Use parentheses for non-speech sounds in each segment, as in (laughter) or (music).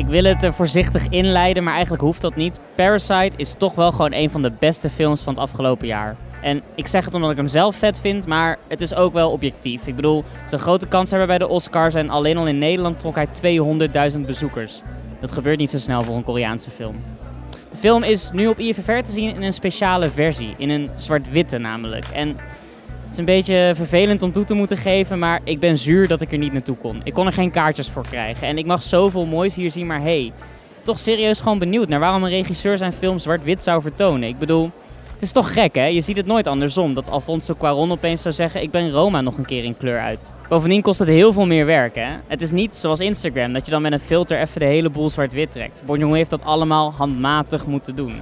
ik wil het er voorzichtig inleiden, maar eigenlijk hoeft dat niet. Parasite is toch wel gewoon een van de beste films van het afgelopen jaar. En ik zeg het omdat ik hem zelf vet vind, maar het is ook wel objectief. Ik bedoel, is een grote kans hebben bij de Oscars en alleen al in Nederland trok hij 200.000 bezoekers. Dat gebeurt niet zo snel voor een Koreaanse film. De film is nu op IFFR te zien in een speciale versie, in een zwart-witte namelijk. En het is een beetje vervelend om toe te moeten geven, maar ik ben zuur dat ik er niet naartoe kon. Ik kon er geen kaartjes voor krijgen en ik mag zoveel moois hier zien, maar hey, toch serieus gewoon benieuwd naar waarom een regisseur zijn film zwart-wit zou vertonen. Ik bedoel, het is toch gek, hè? Je ziet het nooit andersom. Dat Alfonso Cuarón opeens zou zeggen: Ik ben Roma nog een keer in kleur uit. Bovendien kost het heel veel meer werk, hè? Het is niet zoals Instagram dat je dan met een filter even de hele boel zwart-wit trekt. Bong heeft dat allemaal handmatig moeten doen.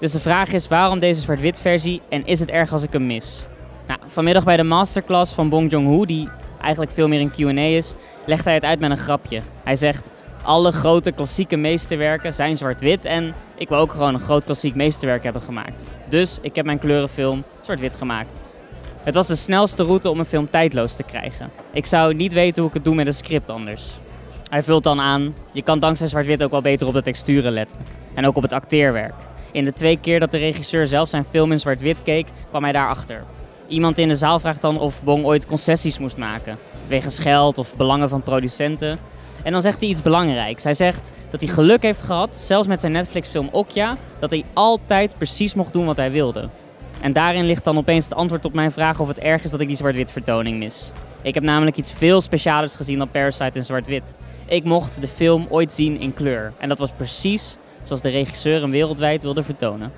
Dus de vraag is: waarom deze zwart-wit versie en is het erg als ik hem mis? Nou, vanmiddag bij de masterclass van Bong Joon-ho, die eigenlijk veel meer een Q&A is, legt hij het uit met een grapje. Hij zegt: alle grote klassieke meesterwerken zijn zwart-wit en ik wil ook gewoon een groot klassiek meesterwerk hebben gemaakt. Dus ik heb mijn kleurenfilm zwart-wit gemaakt. Het was de snelste route om een film tijdloos te krijgen. Ik zou niet weten hoe ik het doe met een script anders. Hij vult dan aan, je kan dankzij zwart-wit ook wel beter op de texturen letten. En ook op het acteerwerk. In de twee keer dat de regisseur zelf zijn film in zwart-wit keek, kwam hij daarachter. Iemand in de zaal vraagt dan of Bong ooit concessies moest maken. Wegens geld of belangen van producenten. En dan zegt hij iets belangrijks. Hij zegt dat hij geluk heeft gehad, zelfs met zijn Netflix-film Okja, dat hij altijd precies mocht doen wat hij wilde. En daarin ligt dan opeens het antwoord op mijn vraag of het erg is dat ik die zwart-wit vertoning mis. Ik heb namelijk iets veel specialers gezien dan Parasite in zwart-wit. Ik mocht de film ooit zien in kleur. En dat was precies zoals de regisseur hem wereldwijd wilde vertonen.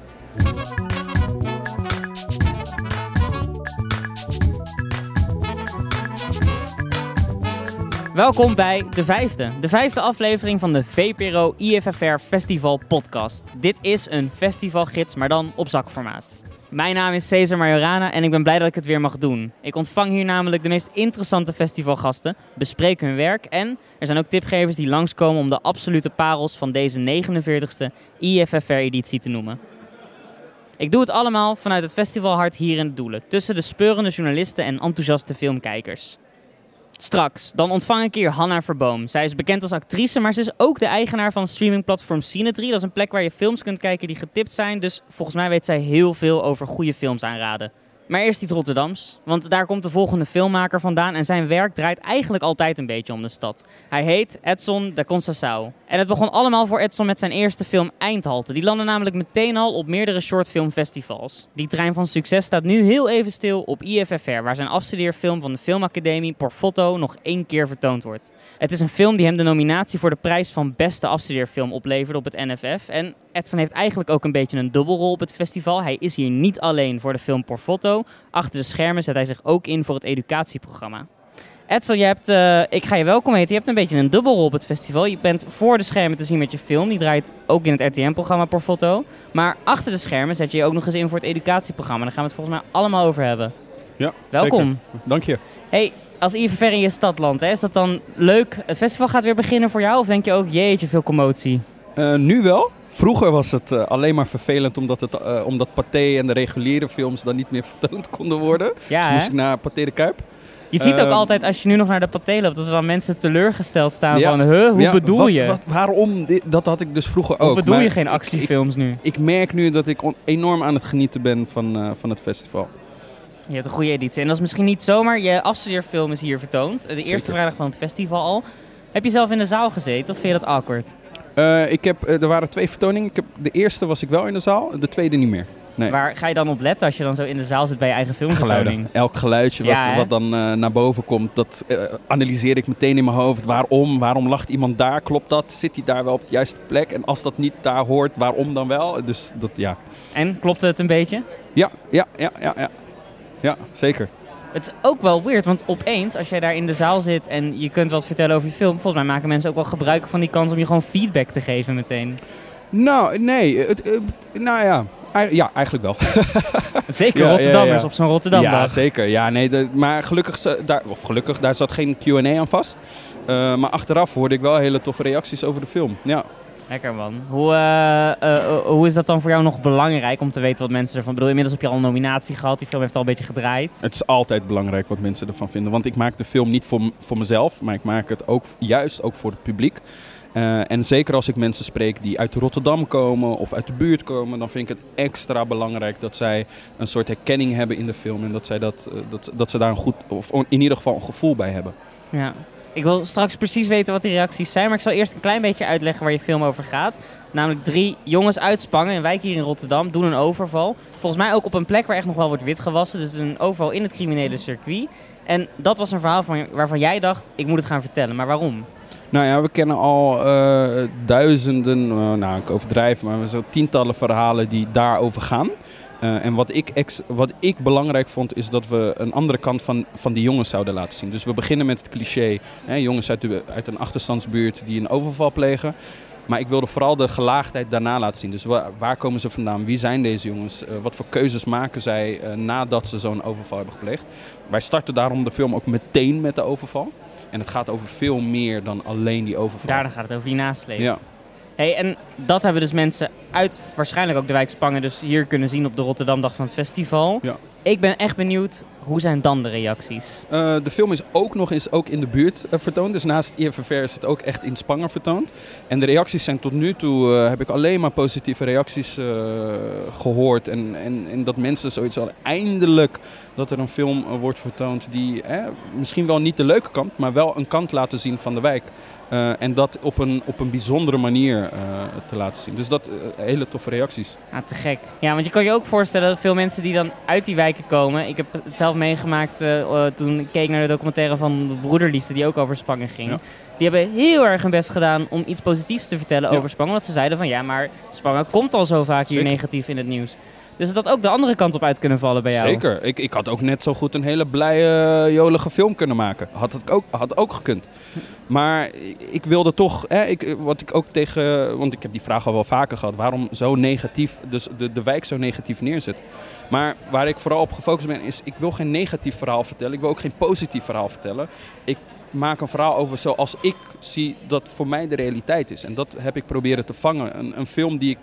Welkom bij de vijfde. De vijfde aflevering van de VPRO IFFR Festival podcast. Dit is een festivalgids, maar dan op zakformaat. Mijn naam is Cesar Majorana en ik ben blij dat ik het weer mag doen. Ik ontvang hier namelijk de meest interessante festivalgasten, bespreek hun werk en er zijn ook tipgevers die langskomen om de absolute parels van deze 49ste IFFR-editie te noemen. Ik doe het allemaal vanuit het festivalhart hier in het Doelen, tussen de speurende journalisten en enthousiaste filmkijkers. Straks, dan ontvang ik hier Hanna Verboom. Zij is bekend als actrice, maar ze is ook de eigenaar van streamingplatform Cinetry. Dat is een plek waar je films kunt kijken die getipt zijn. Dus volgens mij weet zij heel veel over goede films aanraden. Maar eerst iets Rotterdams, want daar komt de volgende filmmaker vandaan en zijn werk draait eigenlijk altijd een beetje om de stad. Hij heet Edson da Conceição. En het begon allemaal voor Edson met zijn eerste film Eindhalte. Die landde namelijk meteen al op meerdere shortfilmfestivals. Die trein van succes staat nu heel even stil op IFFR, waar zijn afstudeerfilm van de Filmacademie Porfoto nog één keer vertoond wordt. Het is een film die hem de nominatie voor de prijs van beste afstudeerfilm opleverde op het NFF. En Edson heeft eigenlijk ook een beetje een dubbelrol op het festival. Hij is hier niet alleen voor de film Achter de schermen zet hij zich ook in voor het educatieprogramma. Edson, je hebt, uh, ik ga je welkom heten. Je hebt een beetje een dubbelrol op het festival. Je bent voor de schermen te zien met je film. Die draait ook in het RTM-programma Porfoto. Maar achter de schermen zet je je ook nog eens in voor het educatieprogramma. Daar gaan we het volgens mij allemaal over hebben. Ja, Welkom. Zeker. Dank je. Hey, als IVR in je stadland, hè, is dat dan leuk? Het festival gaat weer beginnen voor jou? Of denk je ook, jeetje, veel commotie? Uh, nu wel. Vroeger was het uh, alleen maar vervelend omdat, het, uh, omdat Pathé en de reguliere films dan niet meer (laughs) vertoond konden worden. Ja, dus moest ik naar Pathé de Kuip. Je ziet ook altijd als je nu nog naar de Pathé loopt, dat er dan mensen teleurgesteld staan ja, van, huh, hoe ja, bedoel wat, je? Wat, waarom? Dat had ik dus vroeger hoe ook. bedoel maar je geen actiefilms ik, nu? Ik, ik, merk nu dat ik enorm aan het genieten ben van, uh, van het festival. Je hebt een goede editie. En dat is misschien niet zomaar, je afstudeerfilm is hier vertoond. De eerste Zeker. vrijdag van het festival al. Heb je zelf in de zaal gezeten of vind je dat awkward? Uh, ik heb, uh, er waren twee vertoningen. Ik heb, de eerste was ik wel in de zaal, de tweede niet meer. Nee. Waar ga je dan op letten als je dan zo in de zaal zit bij je eigen filmvertoning? Geluiden. Elk geluidje wat, Ja, wat dan uh, naar boven komt, dat uh, analyseer ik meteen in mijn hoofd. Waarom? Waarom lacht iemand daar? Klopt dat? Zit hij daar wel op de juiste plek? En als dat niet daar hoort, waarom dan wel? Dus dat, ja. En, klopte het een beetje? Ja, ja, ja, ja, ja. Ja, zeker. Het is ook wel weird, want opeens, als jij daar in de zaal zit en je kunt wat vertellen over je film, volgens mij maken mensen ook wel gebruik van die kans om je gewoon feedback te geven meteen. Nou, nee. Het, uh, nou ja, ja, eigenlijk wel. (laughs) Zeker Ja, Rotterdammers ja, ja. op zo'n Rotterdam Ja, zeker. Ja, nee, de, maar gelukkig, daar, of gelukkig, daar zat geen Q&A aan vast. Uh, maar achteraf hoorde ik wel hele toffe reacties over de film. Ja. Lekker man. Hoe, eh, eh, eh, hoe is dat dan voor jou nog belangrijk om te weten wat mensen ervan bedoelen? Inmiddels heb je al een nominatie gehad, die film heeft al een beetje gedraaid. Het is altijd belangrijk wat mensen ervan vinden. Want ik maak de film niet voor, voor mezelf, maar ik maak het ook juist ook voor het publiek. En zeker als ik mensen spreek die uit Rotterdam komen of uit de buurt komen, dan vind ik het extra belangrijk dat zij een soort herkenning hebben in de film. En dat, zij dat, dat, dat ze daar een goed, of in ieder geval een gevoel bij hebben. Ja. Ik wil straks precies weten wat die reacties zijn, maar ik zal eerst een klein beetje uitleggen waar je film over gaat. Namelijk drie jongens uit Spangen, een wijk hier in Rotterdam, doen een overval. Volgens mij ook op een plek waar echt nog wel wordt witgewassen, dus een overval in het criminele circuit. En dat was een verhaal van, waarvan jij dacht, ik moet het gaan vertellen. Maar waarom? Nou ja, we kennen al eh, duizenden, eh, nou ik overdrijf, maar zo tientallen verhalen die daarover gaan. Eh, en wat ik, ex- wat ik belangrijk vond, is dat we een andere kant van, van die jongens zouden laten zien. Dus we beginnen met het cliché, hè, jongens uit, de, uit een achterstandsbuurt die een overval plegen. Maar ik wilde vooral de gelaagdheid daarna laten zien. Dus waar, waar komen ze vandaan? Wie zijn deze jongens? Eh, wat voor keuzes maken zij eh, nadat ze zo'n overval hebben gepleegd? Wij starten daarom de film ook meteen met de overval. En het gaat over veel meer dan alleen die overval. Daarna gaat het over die nasleep. Ja. Hey, en dat hebben dus mensen uit waarschijnlijk ook de wijk Spangen dus hier kunnen zien op de Rotterdamdag van het festival. Ja. Ik ben echt benieuwd, hoe zijn dan de reacties? Eh, de film is ook nog eens ook in de buurt eh, vertoond. Dus naast IFFR is het ook echt in Spangen vertoond. En de reacties zijn tot nu toe, eh, heb ik alleen maar positieve reacties eh, gehoord. En, en, en dat mensen zoiets hadden, eindelijk dat er een film wordt vertoond die eh, misschien wel niet de leuke kant, maar wel een kant laten zien van de wijk. Eh, en dat op een, op een bijzondere manier eh, te laten zien. Dus dat eh, hele toffe reacties. Ah, te gek. Ja, want je kan je ook voorstellen dat veel mensen die dan uit die wijken komen. Ik heb het zelf meegemaakt eh, toen ik keek naar de documentaire van de Broederliefde, die ook over Spangen ging. Ja. Die hebben heel erg hun best gedaan om iets positiefs te vertellen Ja. over Spangen. Want ze zeiden van ja, maar Spangen komt al zo vaak hier Zeker. negatief in het nieuws. Dus dat ook de andere kant op uit kunnen vallen bij jou. Zeker. Ik, ik had ook net zo goed een hele blije, jolige film kunnen maken. Had het ook, had ook gekund. Maar ik wilde toch, hè, ik, wat ik ook tegen, want ik heb die vraag al wel vaker gehad, waarom zo negatief, dus de, de wijk zo negatief neerzet. Maar waar ik vooral op gefocust ben, is ik wil geen negatief verhaal vertellen. Ik wil ook geen positief verhaal vertellen. Ik maak een verhaal over zoals ik zie dat voor mij de realiteit is. En dat heb ik proberen te vangen. Een, een film die ik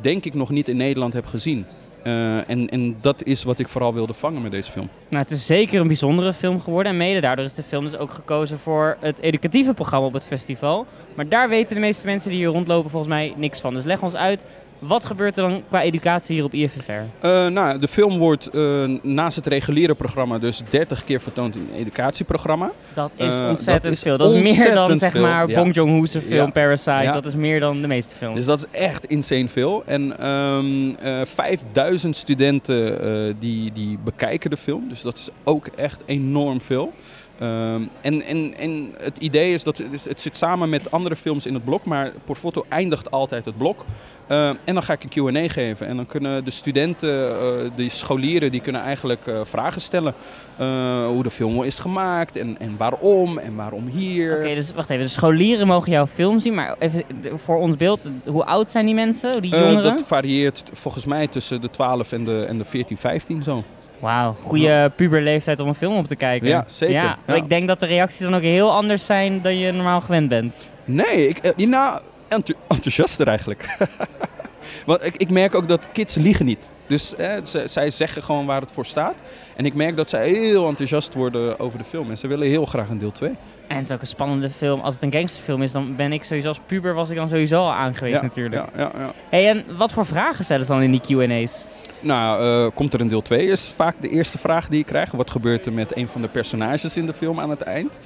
denk ik nog niet in Nederland heb gezien. Eh, en, en dat is wat ik vooral wilde vangen met deze film. Nou, het is zeker een bijzondere film geworden. En mede daardoor is de film dus ook gekozen voor het educatieve programma op het festival. Maar daar weten de meeste mensen die hier rondlopen volgens mij niks van. Dus leg ons uit, wat gebeurt er dan qua educatie hier op IFFR? Eh, nou, de film wordt eh, naast het reguliere programma dus 30 keer vertoond in een educatieprogramma. Dat is Eh, ontzettend dat is veel. Dat is meer dan ontzettend zeg veel, maar ja. Bong Joon-ho's film Ja. Parasite. Ja. Dat is meer dan de meeste films. Dus dat is echt insane veel. En ehm eh, 5000 studenten die, die bekijken de film. Dus dat is ook echt enorm veel. Ehm, en, en, en het idee is dat het, het zit samen met andere films in het blok, maar Portfoto eindigt altijd het blok. Eh, en dan ga ik een Q&A geven. En dan kunnen de studenten, eh, de scholieren, die kunnen eigenlijk eh, vragen stellen. Eh, hoe de film is gemaakt en, en waarom en waarom hier. Oké, dus wacht even. De scholieren mogen jouw film zien. Maar even voor ons beeld, hoe oud zijn die mensen? Die jongeren? dat varieert volgens mij tussen de 12 en de, en de 14, 15 zo. Wauw, goede puberleeftijd om een film op te kijken. Ja, zeker. Ja, ik denk dat de reacties dan ook heel anders zijn dan je normaal gewend bent. Nee, ik, nou, enthou- enthousiaster eigenlijk. (laughs) Want ik, ik merk ook dat kids liegen niet. Dus eh, ze- zij zeggen gewoon waar het voor staat. En ik merk dat zij heel enthousiast worden over de film. En ze willen heel graag een deel 2. En het is ook een spannende film. Als het een gangsterfilm is, dan ben ik sowieso als puber was ik dan sowieso al aangewezen ja, natuurlijk. Ja, ja, ja. Hey, en wat voor vragen stellen ze dan in die Q&A's? Nou, eh, komt er een deel 2? Is vaak de eerste vraag die ik krijg. Wat gebeurt er met een van de personages in de film aan het eind?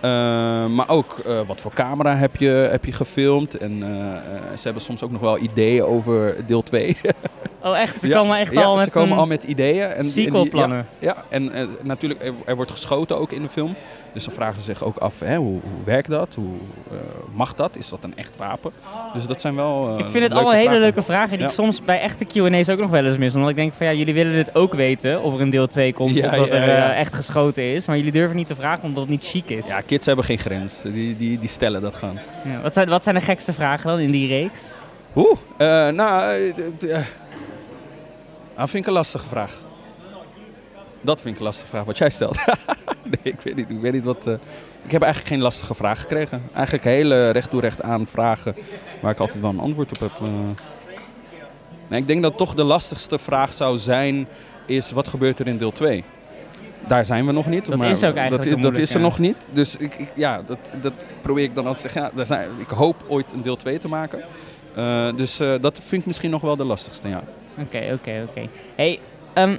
Eh, maar ook, eh, wat voor camera heb je, heb je gefilmd? En eh, ze hebben soms ook nog wel ideeën over deel 2. (laughs) Oh echt? Ze Ja, komen echt ja, al met ze komen een al met ideeën. En, en die- sequelplannen. Ja, en natuurlijk, er, er wordt geschoten ook in de film. Dus dan vragen ze zich ook af, hè, hoe, hoe werkt dat? Hoe mag dat? Is dat een echt wapen? Dus dat zijn wel Ik vind het allemaal hele leuke vragen die ik soms bij echte Q&A's ook nog wel eens mis. Omdat ik denk van ja, jullie willen dit ook weten of er een deel 2 komt of dat er echt geschoten is. Maar jullie durven niet te vragen omdat het niet chic is. Kids hebben geen grens. Die, die, die stellen dat gewoon. Ja, Wat, zijn, wat zijn de gekste vragen dan in die reeks? Oeh, eh, nou, eh, d- d- eh, dat vind ik een lastige vraag. Dat vind ik een lastige vraag wat jij stelt. (laughs) nee, ik weet niet. Ik weet niet wat. ik heb eigenlijk geen lastige vraag gekregen. Eigenlijk hele recht toe recht aan vragen waar ik altijd wel een antwoord op heb. Nee, ik denk dat toch de lastigste vraag zou zijn: is wat gebeurt er in deel 2? Daar zijn we nog niet. Dat maar is ook eigenlijk dat is, een dat is er nog niet. Dus ik, ik, ja, dat, dat probeer ik dan altijd te zeggen. Ja, daar zijn, ik hoop ooit een deel 2 te maken. Eh, dus eh, dat vind ik misschien nog wel de lastigste. Ja. Oké, oké, oké. Hey, ehm,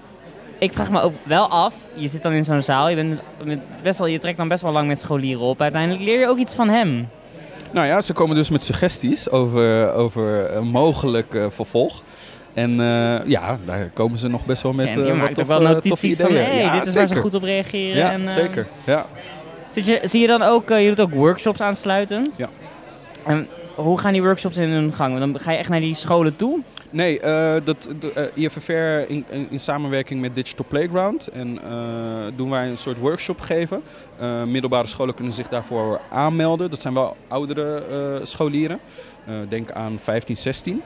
ik vraag me ook wel af. Je zit dan in zo'n zaal. Je, bent met best wel, je trekt dan best wel lang met scholieren op. Uiteindelijk leer je ook iets van hem. Nou ja, ze komen dus met suggesties over, over een mogelijk eh, vervolg. En eh, ja, daar komen ze nog best wel met en eh, je wat toffe- wel toffe notities van, hey, Ja, dit is waar ze goed op reageren. Ja, en, eh, zeker. Ja. Zit je, zie je dan ook, eh, je doet ook workshops aansluitend? Ja. En hoe gaan die workshops in hun gang? Dan ga je echt naar die scholen toe? Nee, eh, dat, eh, IFFR in, in, in samenwerking met Digital Playground. En eh, doen wij een soort workshop geven. Eh, middelbare scholen kunnen zich daarvoor aanmelden. Dat zijn wel oudere eh, scholieren. Eh, denk aan 15, 16.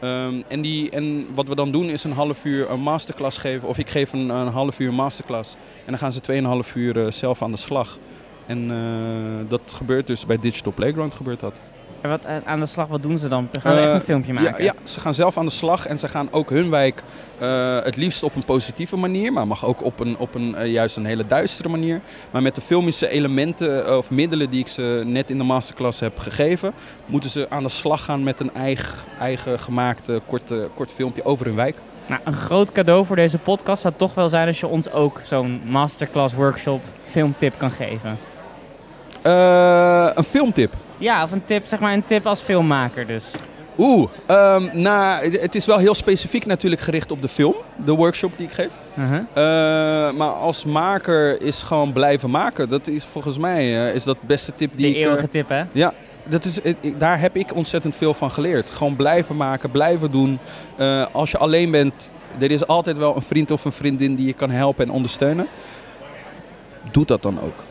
Ehm, en, die, en wat we dan doen is een half uur een masterclass geven. Of ik geef een, een half uur masterclass. En dan gaan ze 2,5 uur eh, zelf aan de slag. En eh, dat gebeurt dus bij Digital Playground gebeurt dat. En wat, eh, aan de slag, wat doen ze dan? Gaan ze Eh, echt een filmpje maken? Ja, ja, ze gaan zelf aan de slag en ze gaan ook hun wijk eh, het liefst op een positieve manier, maar mag ook op een, op een juist een hele duistere manier. Maar met de filmische elementen of middelen die ik ze net in de masterclass heb gegeven, moeten ze aan de slag gaan met een eigen, eigen gemaakte korte, kort filmpje over hun wijk. Nou, een groot cadeau voor deze podcast zou toch wel zijn als je ons ook zo'n masterclass workshop filmtip kan geven. Een filmtip. Ja, of een tip, zeg maar een tip als filmmaker dus. Oeh, ehm, nou, het is wel heel specifiek natuurlijk gericht op de film, de workshop die ik geef. Uh-huh. Eh, maar als maker is gewoon blijven maken. Dat is volgens mij eh, is dat de beste tip die De ik. eh, eeuwige tip, hè? ja, dat is, daar heb ik ontzettend veel van geleerd. Gewoon blijven maken, blijven doen. Als je alleen bent, er is altijd wel een vriend of een vriendin die je kan helpen en ondersteunen. Doe dat dan ook.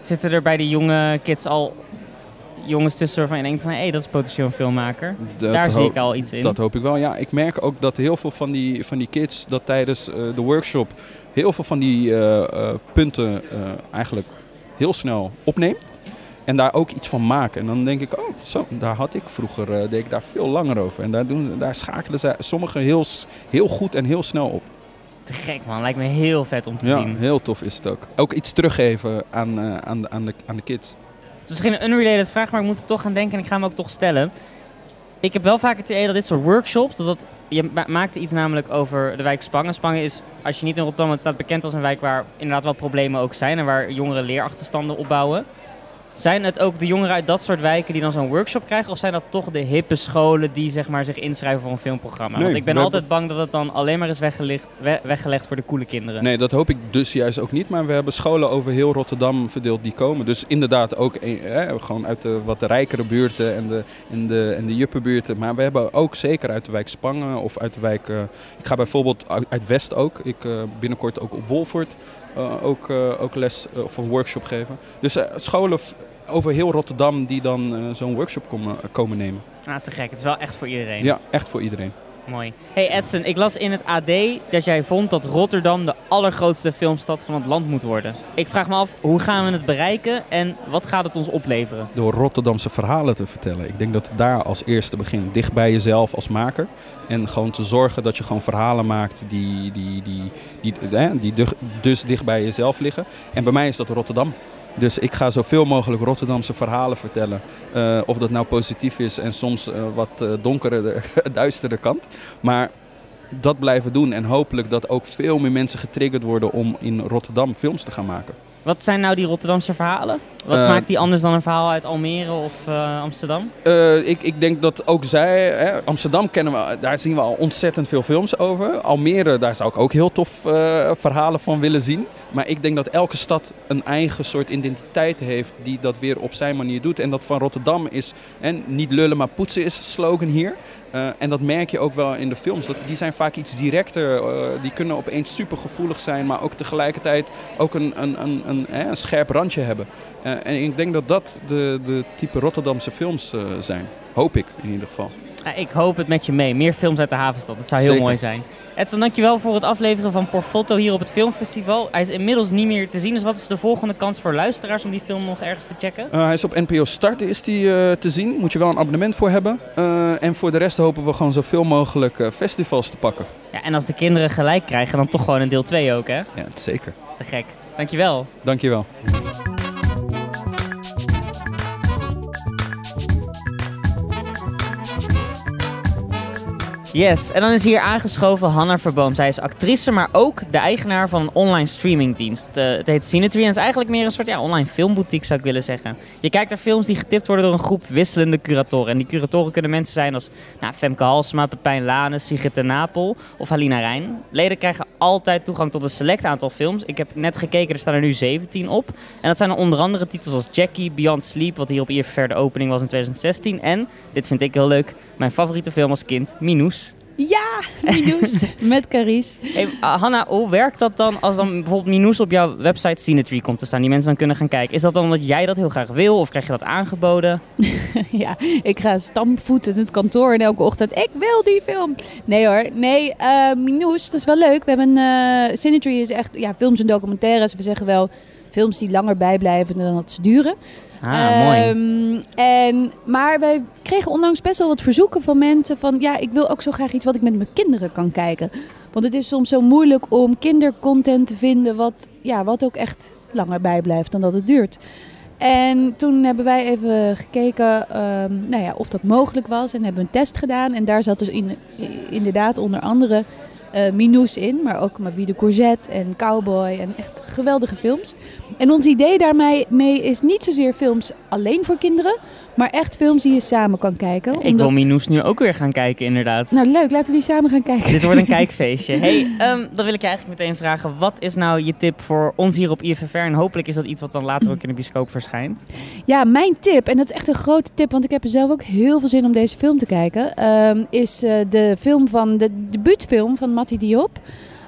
Zitten er bij die jonge kids al jongens tussen waarvan je denkt van... hé, hey, dat is potentieel een filmmaker. Dat Daar zie ik al iets in. Dat hoop ik wel. Ja, ik merk ook dat heel veel van die, van die kids dat tijdens eh, de workshop heel veel van die eh, eh, punten eigenlijk heel snel opneemt. En daar ook iets van maken. En dan denk ik, oh, zo, daar had ik vroeger, deed ik daar veel langer over. En daar, doen, daar schakelen ze sommigen heel, heel goed en heel snel op. Te gek man, lijkt me heel vet om te Ja, zien. heel tof is het ook. Ook iets teruggeven aan, aan, de, aan, de, aan de kids. Het is misschien een unrelated vraag, maar ik moet er toch gaan denken en ik ga hem ook toch stellen. Ik heb wel vaak het idee dat dit soort workshops, dat dat, je ma- maakte iets namelijk over de wijk Spangen. Spangen is, als je niet in Rotterdam, het staat bekend als een wijk waar inderdaad wel problemen ook zijn en waar jongeren leerachterstanden opbouwen. Zijn het ook de jongeren uit dat soort wijken die dan zo'n workshop krijgen? Of zijn dat toch de hippe scholen die zeg maar, zich inschrijven voor een filmprogramma? Nee, Want ik ben altijd bang dat het dan alleen maar is weggelegd, we- weggelegd voor de coole kinderen. Nee, dat hoop ik dus juist ook niet. Maar we hebben scholen over heel Rotterdam verdeeld die komen. Dus inderdaad ook eh, gewoon uit de wat rijkere buurten en de, en, de, en de juppenbuurten. Maar we hebben ook zeker uit de wijk Spangen of uit de wijk... eh, ik ga bijvoorbeeld uit, uit West ook. Ik eh, binnenkort ook op Wolford eh, ook, ook les of een workshop geven. Dus scholen over heel Rotterdam die dan eh, zo'n workshop komen, komen nemen. Ah, te gek. Het is wel echt voor iedereen. Ja, echt voor iedereen. Mooi. Hey Edson, ik las in het AD dat jij vond dat Rotterdam de allergrootste filmstad van het land moet worden. Ik vraag me af, hoe gaan we het bereiken en wat gaat het ons opleveren? door Rotterdamse verhalen te vertellen. Ik denk dat het daar als eerste begint. Dicht bij jezelf als maker. En gewoon te zorgen dat je gewoon verhalen maakt die, die, die, die, eh, die du- dus dicht bij jezelf liggen. En bij mij is dat Rotterdam. Dus ik ga zoveel mogelijk Rotterdamse verhalen vertellen. Eh, of dat nou positief is en soms eh, wat eh, donkere, (laughs) duistere kant. Maar dat blijven doen. En hopelijk dat ook veel meer mensen getriggerd worden om in Rotterdam films te gaan maken. Wat zijn nou die Rotterdamse verhalen? Wat Eh, maakt die anders dan een verhaal uit Almere of eh, Amsterdam? Eh, ik, ik denk dat ook zij, hè, Amsterdam kennen we, daar zien we al ontzettend veel films over. Almere, daar zou ik ook heel tof verhalen van willen zien. Maar ik denk dat elke stad een eigen soort identiteit heeft die dat weer op zijn manier doet. En dat van Rotterdam is, en niet lullen maar poetsen is de slogan hier. Eh, en dat merk je ook wel in de films. Dat, die zijn vaak iets directer. eh, die kunnen opeens super gevoelig zijn, maar ook tegelijkertijd ook een, een, een, een, een scherp randje hebben. Eh, en ik denk dat dat de, de type Rotterdamse films zijn. Hoop ik in ieder geval. Ik hoop het met je mee. Meer films uit de havenstad. Dat zou heel Zeker. mooi zijn. Edson, dankjewel voor het afleveren van Porfoto hier op het filmfestival. Hij is inmiddels niet meer te zien. Dus wat is de volgende kans voor luisteraars om die film nog ergens te checken? Eh, hij is op NPO Start is die, eh, te zien. Moet je wel een abonnement voor hebben. Eh, en voor de rest hopen we gewoon zoveel mogelijk eh, festivals te pakken. Ja, en als de kinderen gelijk krijgen, dan toch gewoon een deel 2 ook, hè? Ja, zeker. Te gek. Dankjewel. Dankjewel. Yes, en dan is hier aangeschoven Hanna Verboom. Zij is actrice, maar ook de eigenaar van een online streamingdienst. Het, eh, het heet Cinetry en het is eigenlijk meer een soort ja, online filmboutique, zou ik willen zeggen. Je kijkt naar films die getipt worden door een groep wisselende curatoren. En die curatoren kunnen mensen zijn als nou, Femke Halsema, Pepijn Lane, Sigrid de Napel of Halina Rijn. Leden krijgen altijd toegang tot een select aantal films. Ik heb net gekeken, er staan er nu 17 op. En dat zijn onder andere titels als Jackie, Beyond Sleep, wat hier op IFR de opening was in 2016. En, dit vind ik heel leuk, mijn favoriete film als kind, Minus. Ja, Minus (laughs) met Caries. Hey, uh, Hanna, hoe werkt dat dan als dan bijvoorbeeld Minus op jouw website Cinetree komt te staan, die mensen dan kunnen gaan kijken? Is dat dan omdat jij dat heel graag wil of krijg je dat aangeboden? (laughs) ja, ik ga stampvoeten in het kantoor en elke ochtend, ik wil die film. Nee hoor, nee, eh Minus, dat is wel leuk. We hebben, eh Cinetree is echt, ja, films en documentaires. We zeggen wel, films die langer bijblijven dan dat ze duren. Ah, mooi. Ehm, en, maar wij kregen onlangs best wel wat verzoeken van mensen van... ja, ik wil ook zo graag iets wat ik met mijn kinderen kan kijken. Want het is soms zo moeilijk om kindercontent te vinden... wat, ja, wat ook echt langer bijblijft dan dat het duurt. En toen hebben wij even gekeken ehm, nou ja, of dat mogelijk was. En hebben we een test gedaan. En daar zat dus in, inderdaad onder andere eh Minous in. Maar ook Marie de Courgette en Cowboy. En echt geweldige films. En ons idee daarmee mee is niet zozeer films alleen voor kinderen. Maar echt films die je samen kan kijken. Ik wil Minus nu ook weer gaan kijken, inderdaad. Nou leuk, laten we die samen gaan kijken. Dit wordt een kijkfeestje. (laughs) Hey, ehm, dan wil ik je eigenlijk meteen vragen, wat is nou je tip voor ons hier op IFFR? En hopelijk is dat iets wat dan later ook in de bioscoop verschijnt. Ja, mijn tip, en dat is echt een grote tip, want ik heb er zelf ook heel veel zin om deze film te kijken, ehm, is eh, de film van de debuutfilm van Matti Diop.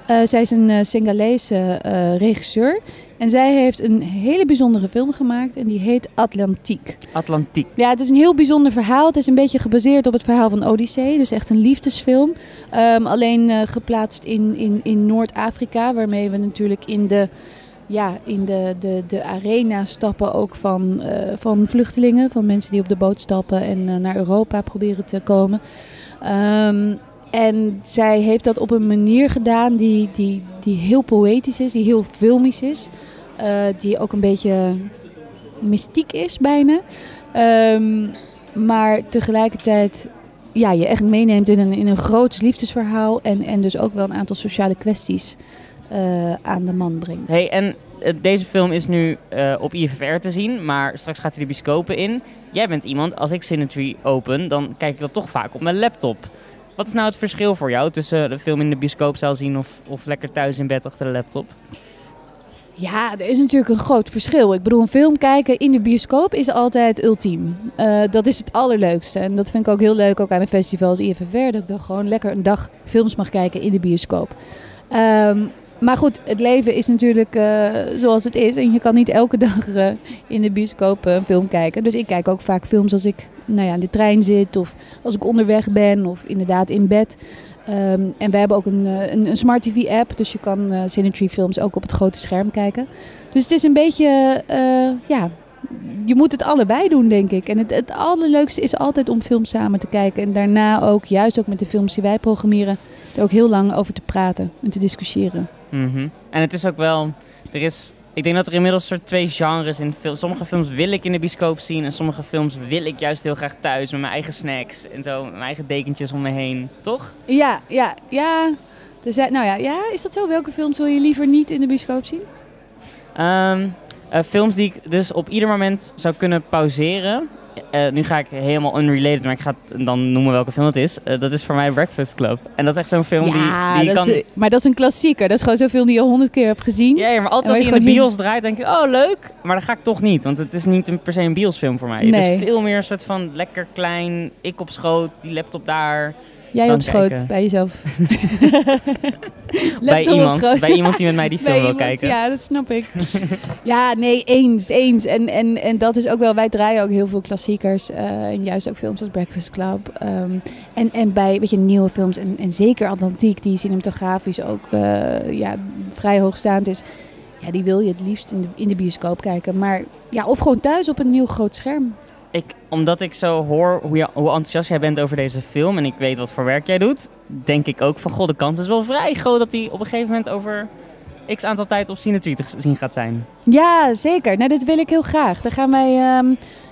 Eh, zij is een uh, Senegalese eh, regisseur en zij heeft een hele bijzondere film gemaakt en die heet Atlantiek. Atlantiek. Ja, het is een heel bijzonder verhaal. Het is een beetje gebaseerd op het verhaal van Odyssee, dus echt een liefdesfilm. Ehm, alleen geplaatst in, in, in Noord-Afrika, waarmee we natuurlijk in de ja, in de, de, de arena stappen ook van, van vluchtelingen, van mensen die op de boot stappen en naar Europa proberen te komen. Ehm, en zij heeft dat op een manier gedaan die, die, die heel poëtisch is, die heel filmisch is, eh, die ook een beetje mystiek is bijna. Ehm, maar tegelijkertijd ja, je echt meeneemt in een, in een groot liefdesverhaal en, en dus ook wel een aantal sociale kwesties eh, aan de man brengt. Hey, en eh, deze film is nu op IFFR te zien, maar straks gaat hij de bioscopen in. Jij bent iemand, als ik Cinetree open, dan kijk ik dat toch vaak op mijn laptop. Wat is nou het verschil voor jou tussen de film in de bioscoopzaal zien of, of lekker thuis in bed achter de laptop? Ja, er is natuurlijk een groot verschil. Ik bedoel, een film kijken in de bioscoop is altijd ultiem. Eh, dat is het allerleukste. En dat vind ik ook heel leuk, ook aan een festival als IFFR. Dat ik dan gewoon lekker een dag films mag kijken in de bioscoop. Ehm, maar goed, het leven is natuurlijk eh, zoals het is. En je kan niet elke dag eh, in de bioscoop eh, een film kijken. Dus ik kijk ook vaak films als ik nou ja, in de trein zit. Of als ik onderweg ben. Of inderdaad in bed. Ehm, en we hebben ook een, een, een Smart TV app. Dus je kan eh Cinetree films ook op het grote scherm kijken. Dus het is een beetje, ja, je moet het allebei doen, denk ik. En het, het allerleukste is altijd om films samen te kijken. En daarna ook, juist ook met de films die wij programmeren, er ook heel lang over te praten en te discussiëren. Mhm. En het is ook wel, er is, ik denk dat er inmiddels soort twee genres in film. Sommige films wil ik in de bioscoop zien en sommige films wil ik juist heel graag thuis met mijn eigen snacks en zo, met mijn eigen dekentjes om me heen, toch? Ja, ja, ja. Zijn, nou ja, ja, is dat zo? Welke films wil je liever niet in de bioscoop zien? Ehm, eh, films die ik dus op ieder moment zou kunnen pauzeren. Eh, nu ga ik helemaal unrelated, maar ik ga het dan noemen welke film het is. Eh, dat is voor mij Breakfast Club. En dat is echt zo'n film die, die je kan... is, maar dat is een klassieker. Dat is gewoon zo'n film die je honderd keer hebt gezien. Ja, maar altijd als hij in je de bios draait, denk ik, oh leuk. Maar dat ga ik toch niet, want het is niet een, per se een biosfilm voor mij. Het Nee. is veel meer een soort van lekker klein, ik op schoot, die laptop daar. Jij op schoot kijken. bij jezelf. (laughs) bij, iemand, bij iemand die met mij die (laughs) film Bij wil iemand, kijken. Ja, dat snap ik. (laughs) ja, nee, eens, eens. En, en, en dat is ook wel, wij draaien ook heel veel klassiekers. eh, en juist ook films als Breakfast Club. Ehm, en, en bij, weet je, nieuwe films. En, en zeker Atlantiek, die cinematografisch ook eh, ja, vrij hoogstaand is. Ja, die wil je het liefst in de, in de bioscoop kijken. Maar ja, of gewoon thuis op een nieuw groot scherm. Ik, omdat ik zo hoor hoe, je, hoe enthousiast jij bent over deze film en ik weet wat voor werk jij doet, denk ik ook van god, de kans is wel vrij groot dat hij op een gegeven moment over x aantal tijd op Cinetweet te zien gaat zijn. Ja, zeker. Nou, dit wil ik heel graag. Daar gaan wij, ehm,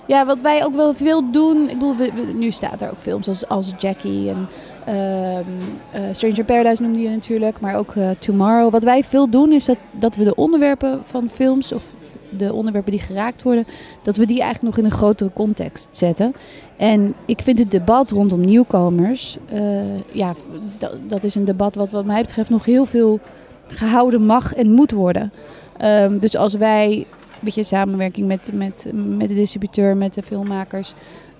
ja, wat wij ook wel veel doen. Ik bedoel, nu staat er ook films als, als Jackie en ehm, eh, Stranger Paradise noemde je natuurlijk, maar ook eh, Tomorrow. Wat wij veel doen is dat, dat we de onderwerpen van films of de onderwerpen die geraakt worden, dat we die eigenlijk nog in een grotere context zetten. En ik vind het debat rondom nieuwkomers, eh, ja, dat is een debat wat wat mij betreft nog heel veel gehouden mag en moet worden. Ehm, dus als wij een beetje samenwerking met, met, met de distributeur, met de filmmakers,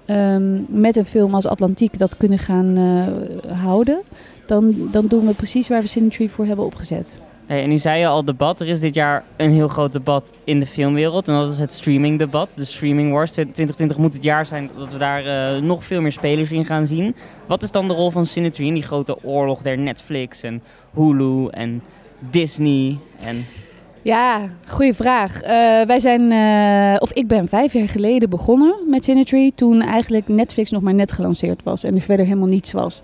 ehm, met een film als Atlantiek dat kunnen gaan eh, houden, dan, dan doen we precies waar we Cinetree voor hebben opgezet. En nu zei je al debat, er is dit jaar een heel groot debat in de filmwereld en dat is het streamingdebat. De Streaming Wars 2020 moet het jaar zijn dat we daar eh, nog veel meer spelers in gaan zien. Wat is dan de rol van Cinetree in die grote oorlog der Netflix en Hulu en Disney en... Ja, goede vraag. Eh, wij zijn, eh, of ik ben vijf jaar geleden begonnen met Cinetree. Toen eigenlijk Netflix nog maar net gelanceerd was en er verder helemaal niets was.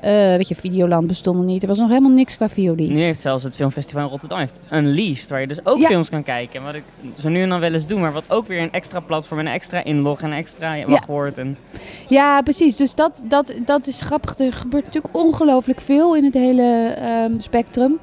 Eh, weet je, Videoland bestond nog niet. Er was nog helemaal niks qua VOD. Nu heeft zelfs het filmfestival in Rotterdam heeft Unleashed, waar je dus ook Ja. films kan kijken. Wat ik zo nu en dan wel eens doe, maar wat ook weer een extra platform en een extra inlog en een extra wachtwoord. En Ja, precies. Dus dat, dat, dat is grappig. Er gebeurt natuurlijk ongelooflijk veel in het hele ehm, spectrum.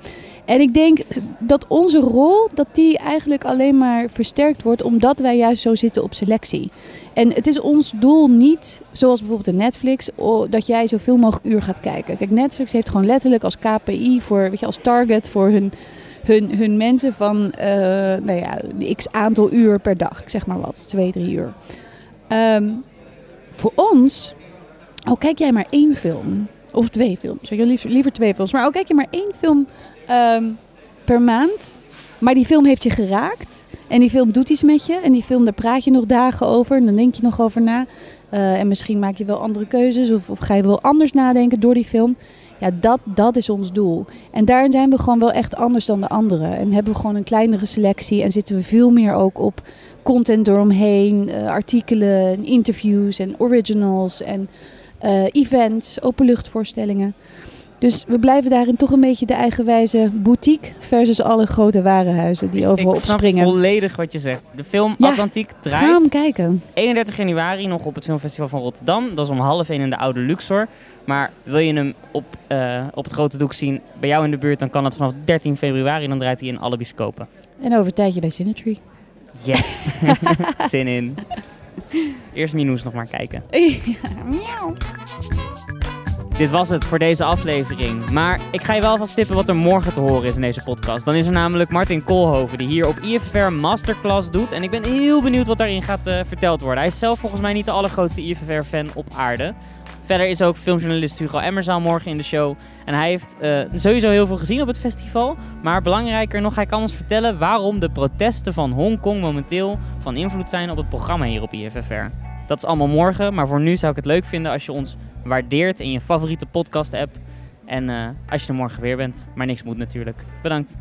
En ik denk dat onze rol, dat die eigenlijk alleen maar versterkt wordt, omdat wij juist zo zitten op selectie. En het is ons doel niet, zoals bijvoorbeeld de Netflix, dat jij zoveel mogelijk uur gaat kijken. Kijk, Netflix heeft gewoon letterlijk als KPI, voor, weet je, als target voor hun, hun, hun mensen van, eh, nou ja, x aantal uur per dag. Ik zeg maar wat, twee, drie uur. Ehm, voor ons, al kijk jij maar één film, of twee films, liever, liever twee films, maar al kijk je maar één film ehm, per maand, maar die film heeft je geraakt en die film doet iets met je en die film, daar praat je nog dagen over en dan denk je nog over na. Eh, en misschien maak je wel andere keuzes of, of ga je wel anders nadenken door die film. Ja, dat, dat is ons doel. En daarin zijn we gewoon wel echt anders dan de anderen. En hebben we gewoon een kleinere selectie en zitten we veel meer ook op content eromheen, eh, artikelen, interviews en originals en eh, events, openluchtvoorstellingen. Dus we blijven daarin toch een beetje de eigenwijze boutique versus alle grote warenhuizen die overal ik snap opspringen. volledig wat je zegt. De film Ja, Atlantiek Ga draait hem kijken. 31 januari nog op het filmfestival van Rotterdam. Dat is om half één in de Oude Luxor. Maar wil je hem op, eh, op het grote doek zien bij jou in de buurt, dan kan dat vanaf 13 februari. Dan draait hij in alle bioscopen. En over een tijdje bij Cinetree. Yes. (laughs) Zin in. Eerst Minoes nog maar kijken. (laughs) Miauw. Dit was het voor deze aflevering. Maar ik ga je wel vast tippen wat er morgen te horen is in deze podcast. Dan is er namelijk Martin Koolhoven die hier op IFFR Masterclass doet. En ik ben heel benieuwd wat daarin gaat eh, verteld worden. Hij is zelf volgens mij niet de allergrootste IFFR-fan op aarde. Verder is ook filmjournalist Hugo Emmerzaal morgen in de show. En hij heeft eh, sowieso heel veel gezien op het festival. Maar belangrijker nog, hij kan ons vertellen waarom de protesten van Hongkong momenteel van invloed zijn op het programma hier op IFFR. Dat is allemaal morgen, maar voor nu zou ik het leuk vinden als je ons waardeert in je favoriete podcast-app. En eh, als je er morgen weer bent. Maar niks moet natuurlijk. Bedankt.